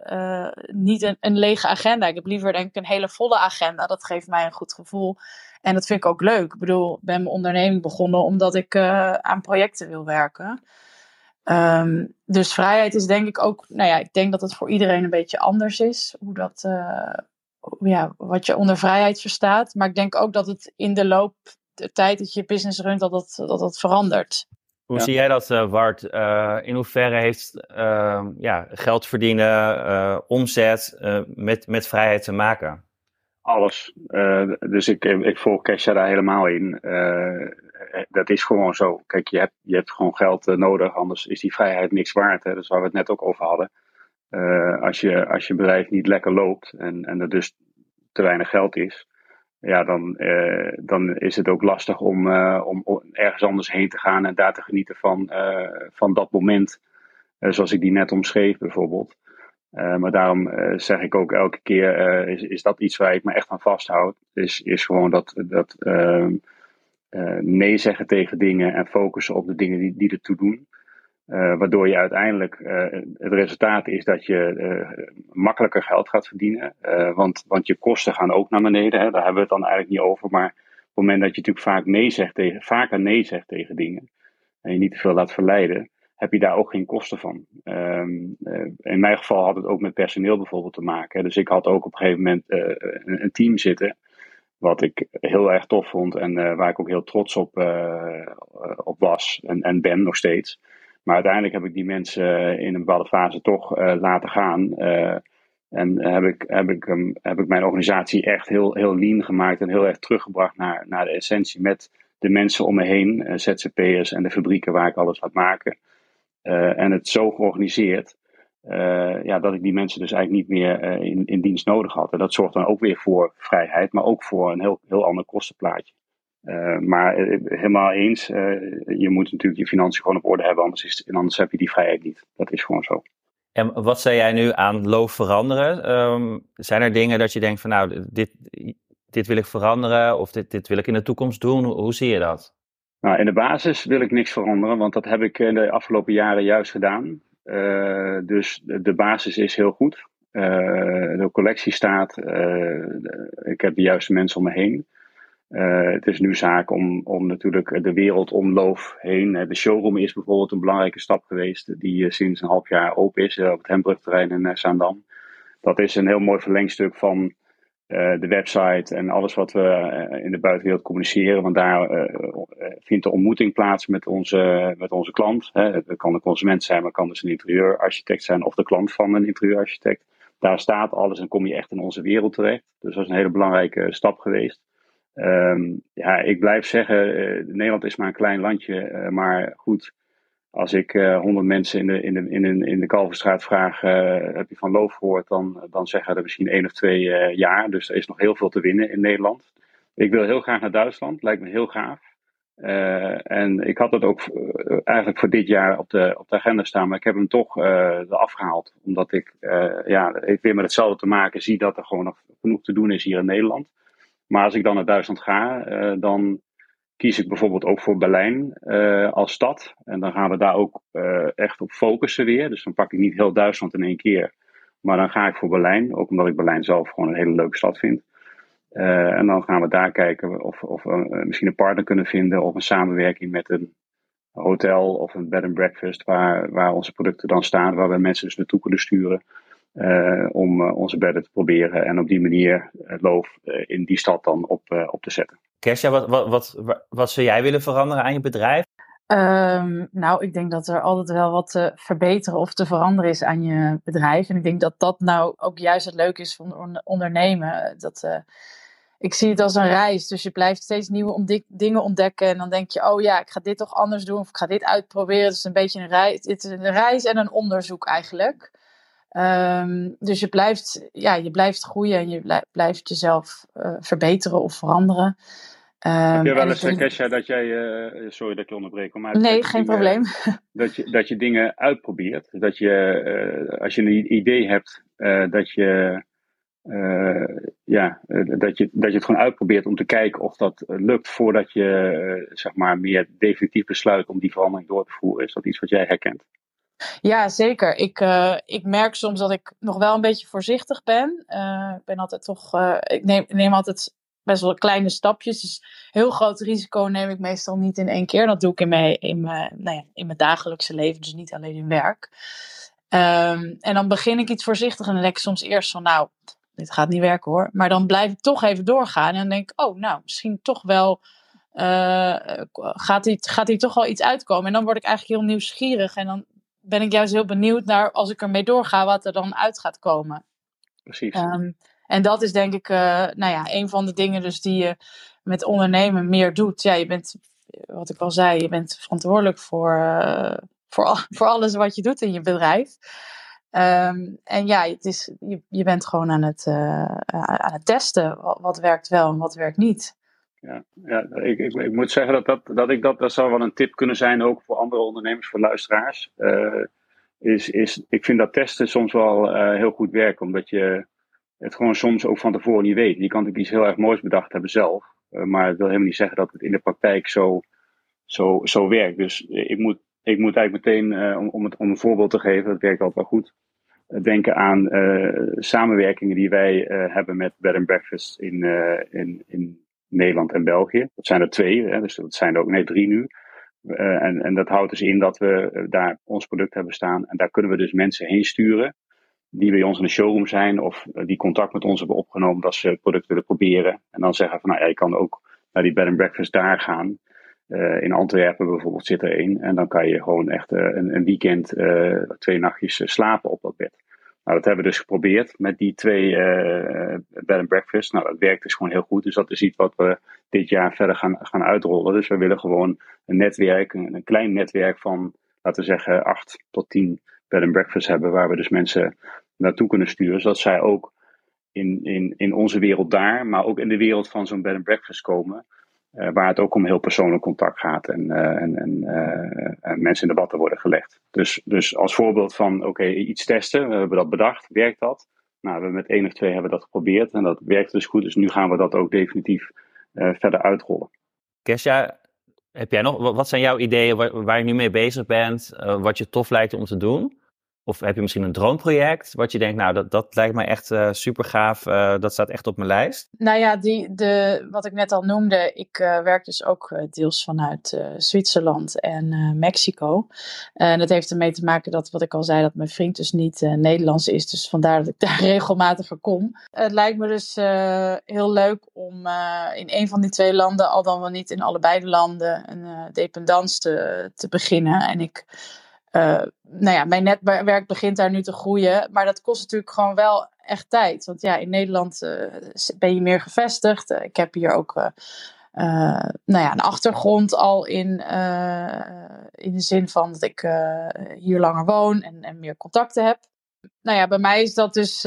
niet een, lege agenda. Ik heb liever denk ik een hele volle agenda. Dat geeft mij een goed gevoel. En dat vind ik ook leuk. Ik bedoel, ik ben mijn onderneming begonnen omdat ik aan projecten wil werken. Um, dus vrijheid is denk ik ook, nou ja, ik denk dat het voor iedereen een beetje anders is. Hoe dat, ja, wat je onder vrijheid verstaat. Maar ik denk ook dat het in de loop de tijd dat je business runt, dat dat, dat, dat verandert. Hoe ja. zie jij dat, uh, Wart? Uh, in hoeverre heeft uh, ja, geld verdienen, omzet met, met vrijheid te maken? Alles. dus ik, ik volg Kesha daar helemaal in. dat is gewoon zo. Kijk, je hebt, je hebt gewoon geld nodig, anders is die vrijheid niks waard. Hè? Dat is waar we het net ook over hadden. als, je, als je bedrijf niet lekker loopt en, en er dus te weinig geld is, ja, dan, uh, dan is het ook lastig om, uh, om, ergens anders heen te gaan en daar te genieten van, uh, van dat moment. zoals ik die net omschreef, bijvoorbeeld. maar daarom zeg ik ook elke keer: is, is dat iets waar ik me echt aan vasthoud? Is, is gewoon dat, dat ehm, nee zeggen tegen dingen en focussen op de dingen die, die ertoe doen. Uh, waardoor je uiteindelijk, uh, het resultaat is dat je uh, makkelijker geld gaat verdienen. want, want je kosten gaan ook naar beneden. Hè? Daar hebben we het dan eigenlijk niet over. Maar op het moment dat je natuurlijk vaak nee zegt tegen, vaker nee zegt tegen dingen. en je niet te veel laat verleiden, heb je daar ook geen kosten van. Ehm, in mijn geval had het ook met personeel bijvoorbeeld te maken. Dus ik had ook op een gegeven moment een, een, team zitten, wat ik heel erg tof vond en waar ik ook heel trots op, op was en, en ben nog steeds. Maar uiteindelijk heb ik die mensen in een bepaalde fase toch laten gaan. En heb ik, heb, ik, heb ik mijn organisatie echt heel, heel lean gemaakt en heel erg teruggebracht naar, naar de essentie met de mensen om me heen, uh, ZZP'ers en de fabrieken waar ik alles laat maken. En het zo georganiseerd ja, dat ik die mensen dus eigenlijk niet meer in, in dienst nodig had. En dat zorgt dan ook weer voor vrijheid, maar ook voor een heel, heel ander kostenplaatje. Maar helemaal eens, je moet natuurlijk je financiën gewoon op orde hebben, anders, is, anders heb je die vrijheid niet. Dat is gewoon zo. En wat zou jij nu aan loof veranderen? Um, zijn er dingen dat je denkt van nou, dit, dit wil ik veranderen of dit, dit wil ik in de toekomst doen? Hoe, zie je dat? Nou, in de basis wil ik niks veranderen, want dat heb ik in de afgelopen jaren juist gedaan. Uh, dus de, de, basis is heel goed. Uh, de collectie staat. Uh, ik heb de juiste mensen om me heen. Uh, het is nu zaak om, om natuurlijk de wereld om Loof heen. De showroom is bijvoorbeeld een belangrijke stap geweest, die sinds een half jaar open is op het Hembrugterrein in Zaandam. Dat is een heel mooi verlengstuk van de website en alles wat we in de buitenwereld communiceren. Want daar vindt de ontmoeting plaats met onze, met onze klant. Hè. Het kan de consument zijn, maar het kan dus een interieurarchitect zijn of de klant van een interieurarchitect. Daar staat alles en kom je echt in onze wereld terecht. Dus dat is een hele belangrijke stap geweest. Um, ja, ik blijf zeggen, uh, Nederland is maar een klein landje. Uh, maar goed, als ik uh, honderd mensen in de, in de, in de, in de Kalverstraat vraag, heb je van loof gehoord, dan, dan zeggen er misschien één of twee jaar. Dus er is nog heel veel te winnen in Nederland. Ik wil heel graag naar Duitsland, lijkt me heel gaaf. en ik had het ook eigenlijk voor dit jaar op de, op de agenda staan, maar ik heb hem toch eraf gehaald. Omdat ik, ja, ik weer met hetzelfde te maken zie dat er gewoon nog genoeg te doen is hier in Nederland. Maar als ik dan naar Duitsland ga, uh, dan kies ik bijvoorbeeld ook voor Berlijn uh, als stad. En dan gaan we daar ook uh, echt op focussen weer. Dus dan pak ik niet heel Duitsland in één keer. Maar dan ga ik voor Berlijn, ook omdat ik Berlijn zelf gewoon een hele leuke stad vind. en dan gaan we daar kijken of, of we misschien een partner kunnen vinden of een samenwerking met een hotel of een bed and breakfast waar, waar onze producten dan staan, waar we mensen dus naartoe kunnen sturen. Uh, om uh, onze bedden te proberen en op die manier het loof uh, in die stad dan op, op te zetten. Kersja, wat, wat, wat, wat zou jij willen veranderen aan je bedrijf? Um, nou, ik denk dat er altijd wel wat te verbeteren of te veranderen is aan je bedrijf. En ik denk dat dat nou ook juist het leuke is van ondernemen. Dat, ik zie het als een reis. Dus je blijft steeds nieuwe dingen ontdekken. En dan denk je, oh ja, ik ga dit toch anders doen. Of ik ga dit uitproberen. Het is een beetje een reis. Het is een reis en een onderzoek eigenlijk. Um, dus je blijft, ja, je blijft groeien en je blijft jezelf uh, verbeteren of veranderen. Um, Heb je wel eens, dus, Kesha, dat jij, uh, sorry dat ik je onderbreek, maar nee, geen dingen, probleem. Dat je, dat je dingen uitprobeert. Dat je, uh, als je een idee hebt, dat je, ja, dat, je, dat je het gewoon uitprobeert om te kijken of dat lukt voordat je, zeg maar, meer definitief besluit om die verandering door te voeren. Is dat iets wat jij herkent? Ja, zeker. Ik, uh, ik merk soms dat ik nog wel een beetje voorzichtig ben. Uh, ik ben altijd toch. Uh, ik neem, neem altijd best wel kleine stapjes. Dus heel groot risico neem ik meestal niet in één keer. Dat doe ik in mijn, in mijn, nou ja, in mijn dagelijkse leven, dus niet alleen in werk. Um, en dan begin ik iets voorzichtig en dan denk ik soms eerst van, nou, dit gaat niet werken hoor. Maar dan blijf ik toch even doorgaan en dan denk ik, oh, nou, misschien toch wel. Gaat, hier, gaat hier toch wel iets uitkomen? En dan word ik eigenlijk heel nieuwsgierig. En dan ben ik juist heel benieuwd naar, als ik ermee doorga, wat er dan uit gaat komen. Precies. Um, en dat is denk ik, uh, nou ja, een van de dingen dus die je met ondernemen meer doet. Ja, je bent, wat ik al zei, je bent verantwoordelijk voor, uh, voor, al, voor alles wat je doet in je bedrijf. Um, en ja, het is, je, je bent gewoon aan het, uh, aan het testen. Wat, wat werkt wel en wat werkt niet. Ja, ja ik, ik, ik, moet zeggen dat, dat, dat ik dat, dat zou wel een tip kunnen zijn, ook voor andere ondernemers, voor luisteraars. Uh, is, is, ik vind dat testen soms wel uh, heel goed werken, omdat je het gewoon soms ook van tevoren niet weet. Je kan natuurlijk iets heel erg moois bedacht hebben zelf, uh, maar het wil helemaal niet zeggen dat het in de praktijk zo, zo, zo werkt. Dus ik moet, ik moet eigenlijk meteen, om, om, om een voorbeeld te geven, dat werkt altijd wel goed, denken aan samenwerkingen die wij hebben met Bed and Breakfast in, in, in Nederland en België. Dat zijn er twee, hè, dus dat zijn er ook nee, drie nu. en, en dat houdt dus in dat we daar ons product hebben staan. En daar kunnen we dus mensen heen sturen die bij ons in de showroom zijn of die contact met ons hebben opgenomen dat ze het product willen proberen. En dan zeggen van nou ja, je kan ook naar die bed and breakfast daar gaan. In Antwerpen bijvoorbeeld zit er één. En dan kan je gewoon echt een, een, weekend, twee nachtjes slapen op dat bed. Nou, dat hebben we dus geprobeerd met die twee bed and breakfast. Nou, dat werkt dus gewoon heel goed. Dus dat is iets wat we dit jaar verder gaan, gaan uitrollen. Dus we willen gewoon een netwerk, een, een klein netwerk van, laten we zeggen, acht tot tien bed and breakfast hebben. Waar we dus mensen naartoe kunnen sturen. Zodat zij ook in, in, in onze wereld daar, maar ook in de wereld van zo'n bed and breakfast komen. Uh, waar het ook om heel persoonlijk contact gaat en, uh, en, uh, en, mensen in de watten worden gelegd. Dus, dus als voorbeeld van oké, iets testen, we hebben dat bedacht, werkt dat? Nou, we met één of twee hebben dat geprobeerd en dat werkt dus goed. Dus nu gaan we dat ook definitief verder uitrollen. Kesja, heb jij nog, wat zijn jouw ideeën waar, waar je nu mee bezig bent, wat je tof lijkt om te doen? Of heb je misschien een droomproject wat je denkt, nou, dat, dat lijkt me echt uh, super gaaf. Uh, dat staat echt op mijn lijst. Nou ja, die, de, wat ik net al noemde, ik uh, werk dus ook deels vanuit Zwitserland en Mexico. En dat heeft ermee te maken dat, wat ik al zei, dat mijn vriend dus niet Nederlands is. Dus vandaar dat ik daar regelmatiger kom. Het lijkt me dus heel leuk om in een van die twee landen, al dan wel niet in allebei de landen, een dependance te, te beginnen. En ik nou ja, mijn netwerk begint daar nu te groeien. Maar dat kost natuurlijk gewoon wel echt tijd. Want ja, in Nederland uh, ben je meer gevestigd. Uh, ik heb hier ook nou ja, een achtergrond al in, in de zin van dat ik hier langer woon en, en, meer contacten heb. Nou ja, bij mij is dat dus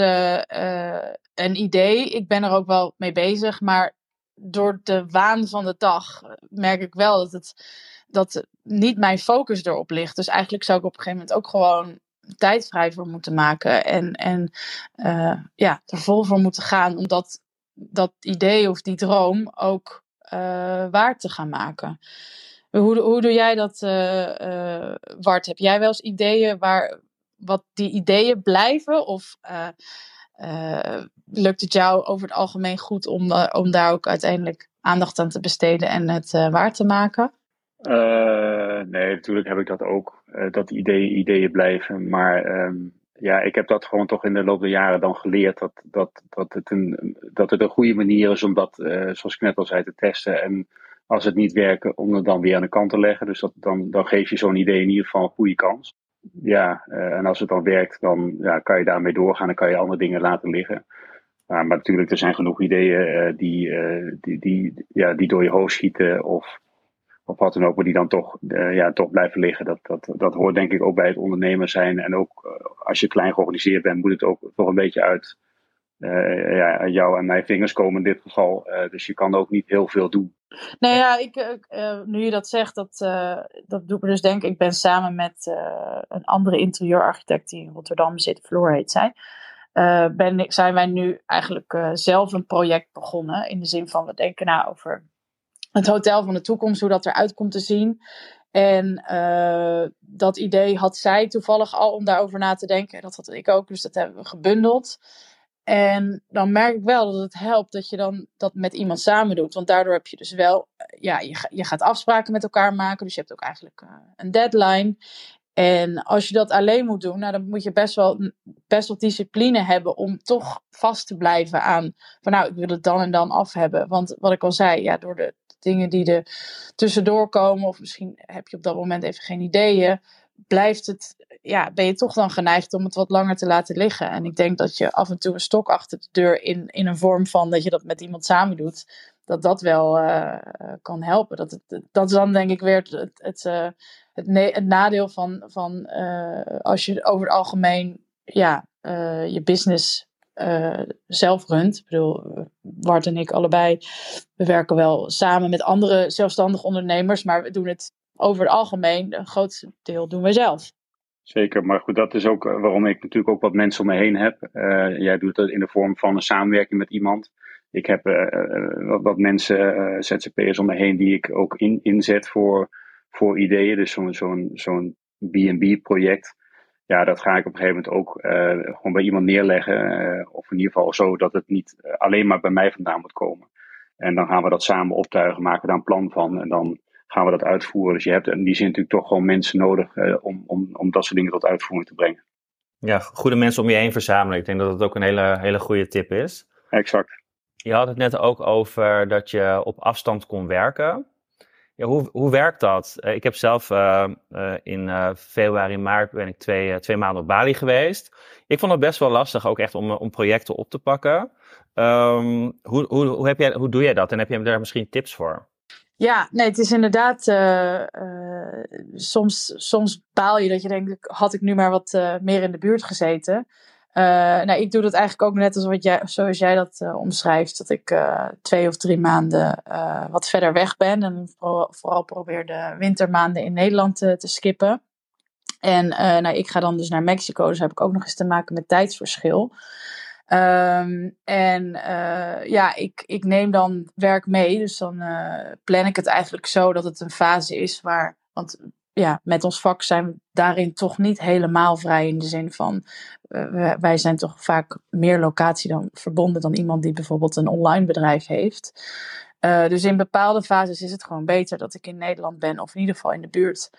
een idee. Ik ben er ook wel mee bezig. Maar door de waan van de dag merk ik wel dat het dat niet mijn focus erop ligt. Dus eigenlijk zou ik op een gegeven moment ook gewoon tijd vrij voor moeten maken. En, en uh, ja, er vol voor moeten gaan om dat, dat idee of die droom ook uh, waar te gaan maken. Hoe, hoe doe jij dat, uh? Heb jij wel eens ideeën waar wat die ideeën blijven? Of lukt het jou over het algemeen goed om, om daar ook uiteindelijk aandacht aan te besteden en het waar te maken? Uh, nee, natuurlijk heb ik dat ook. Uh, dat ideeën ideeën blijven. Maar um, ja, ik heb dat gewoon toch in de loop der jaren dan geleerd. Dat, dat, dat, het, een, dat het een goede manier is om dat, uh, zoals ik net al zei, te testen. En als het niet werkt, om het dan weer aan de kant te leggen. Dus dat, dan, dan geef je zo'n idee in ieder geval een goede kans. Ja, en als het dan werkt, dan ja, kan je daarmee doorgaan. Dan kan je andere dingen laten liggen. maar natuurlijk, er zijn genoeg ideeën die, die, die, ja, die door je hoofd schieten. Of of wat dan ook, maar die dan toch, uh, ja, toch blijven liggen. Dat, dat, dat hoort denk ik ook bij het ondernemer zijn. En ook uh, als je klein georganiseerd bent, moet het ook toch een beetje uit uh, ja, jou en mijn vingers komen in dit geval. dus je kan ook niet heel veel doen. Nou ja, ik, nu je dat zegt, dat, dat doet me dus denken. Ik ben samen met een andere interieurarchitect die in Rotterdam zit, Floor heet zij. ben, zijn wij nu eigenlijk zelf een project begonnen. In de zin van we denken nou over het hotel van de toekomst, hoe dat eruit komt te zien. En uh, dat idee had zij toevallig al om daarover na te denken. Dat had ik ook, dus dat hebben we gebundeld. En dan merk ik wel dat het helpt dat je dan dat met iemand samen doet. Want daardoor heb je dus wel, eh, ja, je, je gaat afspraken met elkaar maken. Dus je hebt ook eigenlijk uh, een deadline. En als je dat alleen moet doen, nou, dan moet je best wel, best wel discipline hebben om toch vast te blijven aan van nou, ik wil het dan en dan af hebben. Want wat ik al zei, ja, door de dingen die er tussendoor komen, of misschien heb je op dat moment even geen ideeën, blijft het, ja, ben je toch dan geneigd om het wat langer te laten liggen. En ik denk dat je af en toe een stok achter de deur in, in een vorm van dat je dat met iemand samen doet, dat dat wel uh, kan helpen. Dat, het, dat is dan denk ik weer het, het, het, het, het nadeel van, van uh, als je over het algemeen ja, je business uh, zelf runt. Ik bedoel, Bart en ik allebei, we werken wel samen met andere zelfstandige ondernemers, maar we doen het over het algemeen, een groot deel doen we zelf. Zeker, maar goed, dat is ook eh, waarom ik natuurlijk ook wat mensen om me heen heb. Uh, jij doet dat in de vorm van een samenwerking met iemand. Ik heb wat, wat, mensen, ZZP'ers om me heen, die ik ook in, inzet voor, voor ideeën. Dus zo'n zo'n zo'n B&B-project ja, dat ga ik op een gegeven moment ook uh, gewoon bij iemand neerleggen. Uh, of in ieder geval zo dat het niet alleen maar bij mij vandaan moet komen. En dan gaan we dat samen optuigen, maken daar een plan van. En dan gaan we dat uitvoeren. Dus je hebt in die zin natuurlijk toch gewoon mensen nodig om, om, om dat soort dingen tot uitvoering te brengen. Ja, goede mensen om je heen verzamelen. Ik denk dat dat ook een hele, hele goede tip is. Exact. Je had het net ook over dat je op afstand kon werken. Ja, hoe, hoe werkt dat? Uh, ik heb zelf uh, uh, in februari, maart ben ik twee, twee maanden op Bali geweest. Ik vond het best wel lastig ook echt om, om projecten op te pakken. Um, hoe, hoe, hoe, heb jij, hoe doe jij dat en heb je daar misschien tips voor? Ja, nee, het is inderdaad. soms, soms baal je dat je denkt: had ik nu maar wat meer in de buurt gezeten. Uh, nou, ik doe dat eigenlijk ook net als wat jij, zoals jij dat uh, omschrijft. Dat ik uh, twee of drie maanden wat verder weg ben. En vooral, vooral probeer de wintermaanden in Nederland te, te skippen. En nou, ik ga dan dus naar Mexico. Dus heb ik ook nog eens te maken met tijdsverschil. Um, en ja, ik, ik neem dan werk mee. Dus dan plan ik het eigenlijk zo dat het een fase is waar. Want ja, met ons vak zijn we daarin toch niet helemaal vrij in de zin van uh, wij zijn toch vaak meer locatie dan verbonden dan iemand die bijvoorbeeld een online bedrijf heeft. Uh, dus in bepaalde fases is het gewoon beter dat ik in Nederland ben of in ieder geval in de buurt.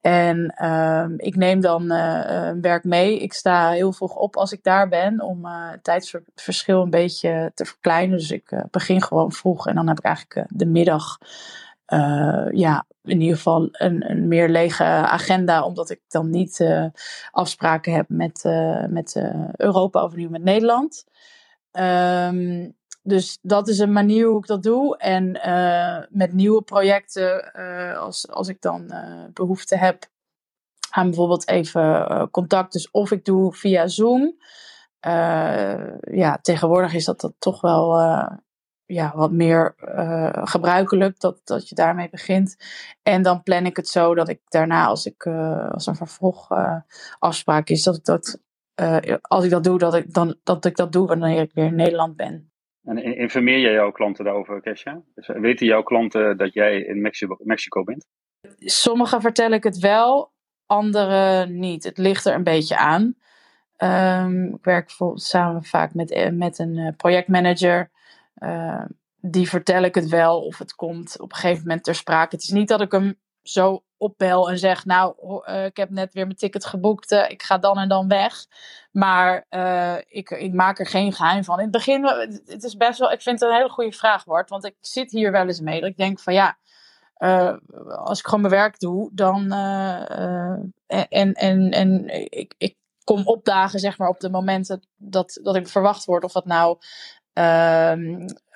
En uh, ik neem dan uh, werk mee. Ik sta heel vroeg op als ik daar ben om het tijdsverschil een beetje te verkleinen. Dus ik begin gewoon vroeg en dan heb ik eigenlijk de middag uh, ja, in ieder geval een, een meer lege agenda, omdat ik dan niet uh, afspraken heb met, uh, met Europa of nu met Nederland. Um, dus dat is een manier hoe ik dat doe. En met nieuwe projecten, als, als ik dan behoefte heb aan bijvoorbeeld even contact, dus of ik doe via Zoom. ja, tegenwoordig is dat, dat toch wel ja, wat meer uh, gebruikelijk dat, dat je daarmee begint. En dan plan ik het zo dat ik daarna, als, ik, uh, als een vervolg uh, afspraak is, dat ik dat, als ik dat doe, dat ik, dan, dat ik dat doe wanneer ik weer in Nederland ben. En informeer jij jouw klanten daarover, Kesha? Dus weten jouw klanten dat jij in Mexico, Mexico bent? Sommigen vertel ik het wel, anderen niet. Het ligt er een beetje aan. Um, ik werk bijvoorbeeld samen vaak met, met een projectmanager. Uh, die vertel ik het wel of het komt op een gegeven moment ter sprake. Het is niet dat ik hem zo opbel en zeg: Nou, uh, ik heb net weer mijn ticket geboekt, uh, ik ga dan en dan weg. Maar ik, ik maak er geen geheim van. In het begin, het is best wel, ik vind het een hele goede vraag, Bart. Want ik zit hier wel eens mee. Dat ik denk van ja. als ik gewoon mijn werk doe, dan. en en, en ik, ik kom opdagen, zeg maar, op de momenten dat, dat ik verwacht word. Of dat nou uh,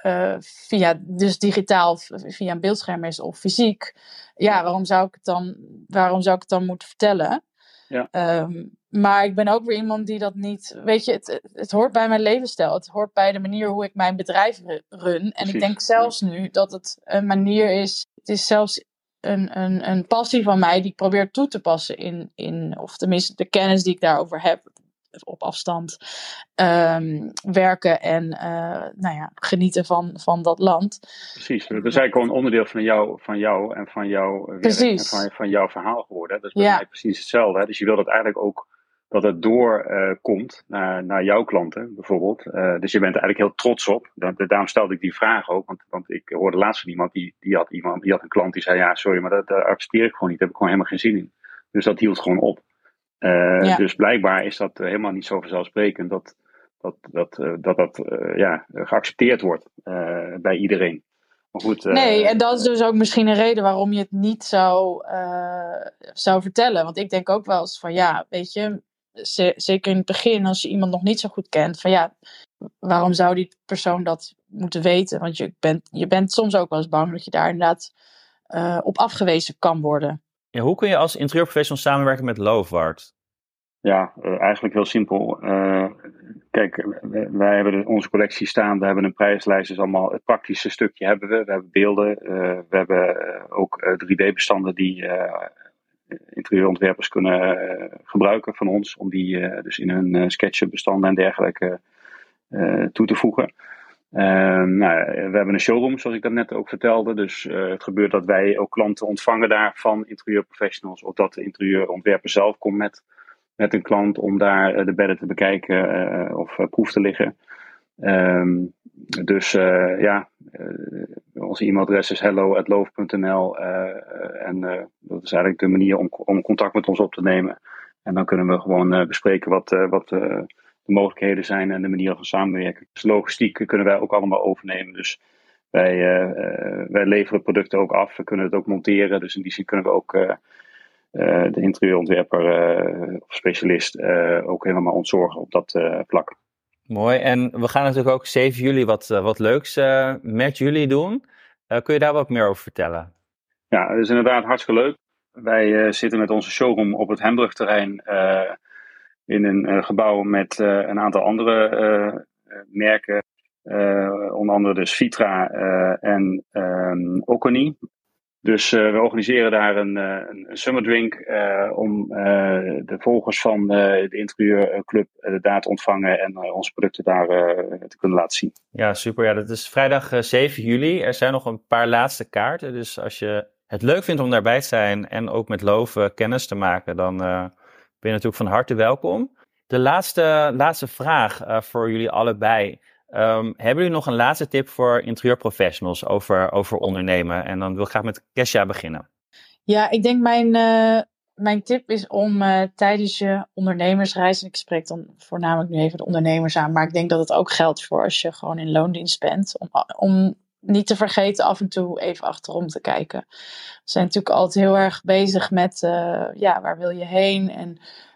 uh, via, dus digitaal, via een beeldscherm is of fysiek. Ja, waarom zou ik het dan, waarom zou ik het dan moeten vertellen? Ja. Um, maar ik ben ook weer iemand die dat niet. Weet je, het, het hoort bij mijn levensstijl. Het hoort bij de manier hoe ik mijn bedrijf run. En ik denk zelfs nu dat het een manier is. Het is zelfs een, een, een passie van mij die ik probeer toe te passen in, in. Of tenminste, de kennis die ik daarover heb op afstand um, werken en uh, nou ja, genieten van, van dat land. Precies, dat is eigenlijk gewoon een onderdeel van jou, van jou en van jouw werk en van, van jouw verhaal geworden. Dat is bij ja. mij precies hetzelfde. Hè? Dus je wil dat eigenlijk ook dat het doorkomt uh, naar, naar jouw klanten bijvoorbeeld. Uh, dus je bent er eigenlijk heel trots op. daarom stelde ik die vraag ook, want, want ik hoorde laatst van iemand die, die, had iemand die had een klant die zei: Ja, sorry, maar dat, dat accepteer ik gewoon niet. Daar heb ik gewoon helemaal geen zin in. Dus dat hield gewoon op. Uh, ja. Dus blijkbaar is dat helemaal niet zo vanzelfsprekend dat dat, dat, uh, dat, dat uh, ja, geaccepteerd wordt bij iedereen. Maar goed, nee, en dat is dus ook misschien een reden waarom je het niet zou, zou vertellen. Want ik denk ook wel eens van ja, weet je, zeker in het begin, als je iemand nog niet zo goed kent, van ja, waarom zou die persoon dat moeten weten? Want je bent, je bent soms ook wel eens bang dat je daar inderdaad op afgewezen kan worden. Ja, hoe kun je als interieurprofessional samenwerken met Lovart? Ja, uh, eigenlijk heel simpel. Uh, kijk, wij hebben onze collectie staan, we hebben een prijslijst, dus allemaal het praktische stukje hebben we. We hebben beelden, uh, we hebben ook 3D-bestanden die interieurontwerpers kunnen gebruiken van ons, om die dus in hun sketchbestanden en dergelijke toe te voegen. Uh, nou, we hebben een showroom, zoals ik dat net ook vertelde. Dus uh, het gebeurt dat wij ook klanten ontvangen daar van interieurprofessionals. Of dat de interieurontwerper zelf komt met, met een klant om daar uh, de bedden te bekijken of proef te liggen. Ehm, dus ja, onze e-mailadres is hello.loof.nl en dat is eigenlijk de manier om, om contact met ons op te nemen. En dan kunnen we gewoon bespreken wat, wat de mogelijkheden zijn en de manier van samenwerken. Dus logistiek kunnen wij ook allemaal overnemen. Dus wij, wij leveren producten ook af. We kunnen het ook monteren. Dus in die zin kunnen we ook de interieurontwerper of specialist ook helemaal ontzorgen op dat vlak. Mooi. En we gaan natuurlijk ook 7 juli wat, wat leuks met jullie doen. kun je daar wat meer over vertellen? Ja, dat is inderdaad hartstikke leuk. Wij zitten met onze showroom op het Hembrugterrein in een gebouw met een aantal andere merken. onder andere dus Vitra en um, Oconi. Dus uh, we organiseren daar een, een summer drink om de volgers van de interieurclub daar te ontvangen en onze producten daar te kunnen laten zien. Ja, super. Ja, dat is vrijdag 7 juli. Er zijn nog een paar laatste kaarten. Dus als je het leuk vindt om daarbij te zijn en ook met Love kennis te maken, dan ben je natuurlijk van harte welkom. De laatste, laatste vraag voor jullie allebei. Um, hebben jullie nog een laatste tip voor interieurprofessionals over, over ondernemen? En dan wil ik graag met Kesha beginnen. Ja, ik denk mijn, uh, mijn tip is om uh, tijdens je ondernemersreis, en ik spreek dan voornamelijk nu even de ondernemers aan, maar ik denk dat het ook geldt voor als je gewoon in loondienst bent, om, om niet te vergeten af en toe even achterom te kijken. We zijn natuurlijk altijd heel erg bezig met, uh, ja, waar wil je heen? En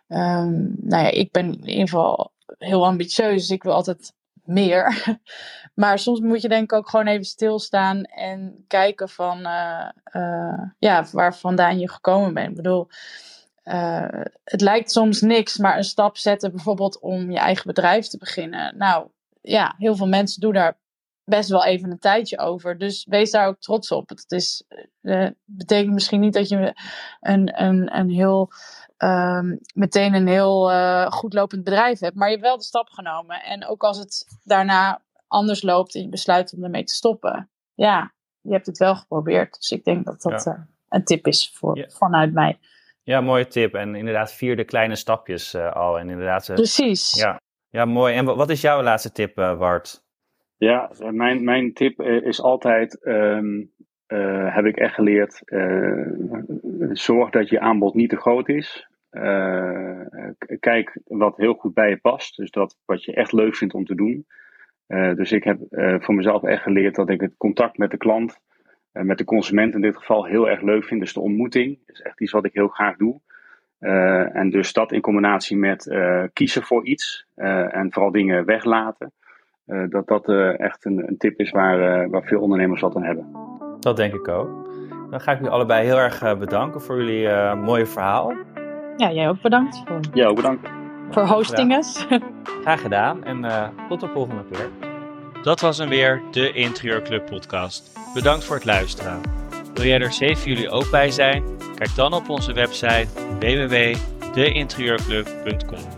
um, nou ja, ik ben in ieder geval heel ambitieus, dus ik wil altijd meer. Maar soms moet je denk ik ook gewoon even stilstaan en kijken van uh, uh, ja, waar vandaan je gekomen bent. Ik bedoel, het lijkt soms niks, maar een stap zetten bijvoorbeeld om je eigen bedrijf te beginnen. Nou ja, heel veel mensen doen daar best wel even een tijdje over. Dus wees daar ook trots op. Het is, betekent misschien niet dat je een, een, een heel um, meteen een heel uh, goed lopend bedrijf hebt. Maar je hebt wel de stap genomen. En ook als het daarna anders loopt en je besluit om ermee te stoppen. Ja, je hebt het wel geprobeerd. Dus ik denk dat dat ja. uh, een tip is voor, vanuit mij. Ja, mooie tip. En inderdaad vier de kleine stapjes al. En inderdaad, Precies. Ja. ja, mooi. En wat is jouw laatste tip, Wart? Ja, mijn, mijn tip is altijd um, uh, heb ik echt geleerd, uh, zorg dat je aanbod niet te groot is. Kijk wat heel goed bij je past, dus dat wat je echt leuk vindt om te doen. dus ik heb voor mezelf echt geleerd dat ik het contact met de klant, met de consument in dit geval, heel erg leuk vind. Dus de ontmoeting is echt iets wat ik heel graag doe. en dus dat in combinatie met kiezen voor iets en vooral dingen weglaten. Dat dat echt een, een, tip is waar, waar veel ondernemers wat aan hebben. Dat denk ik ook. Dan ga ik jullie allebei heel erg bedanken voor jullie uh, mooie verhaal. Ja, jij ook bedankt. Voor... Jij ook bedankt. Voor hostinges. Graag gedaan en uh, tot de volgende keer. Dat was hem weer, de Interieurclub podcast. Bedankt voor het luisteren. Wil jij er 7 juli ook bij zijn? Kijk dan op onze website www.deinterieurclub.com.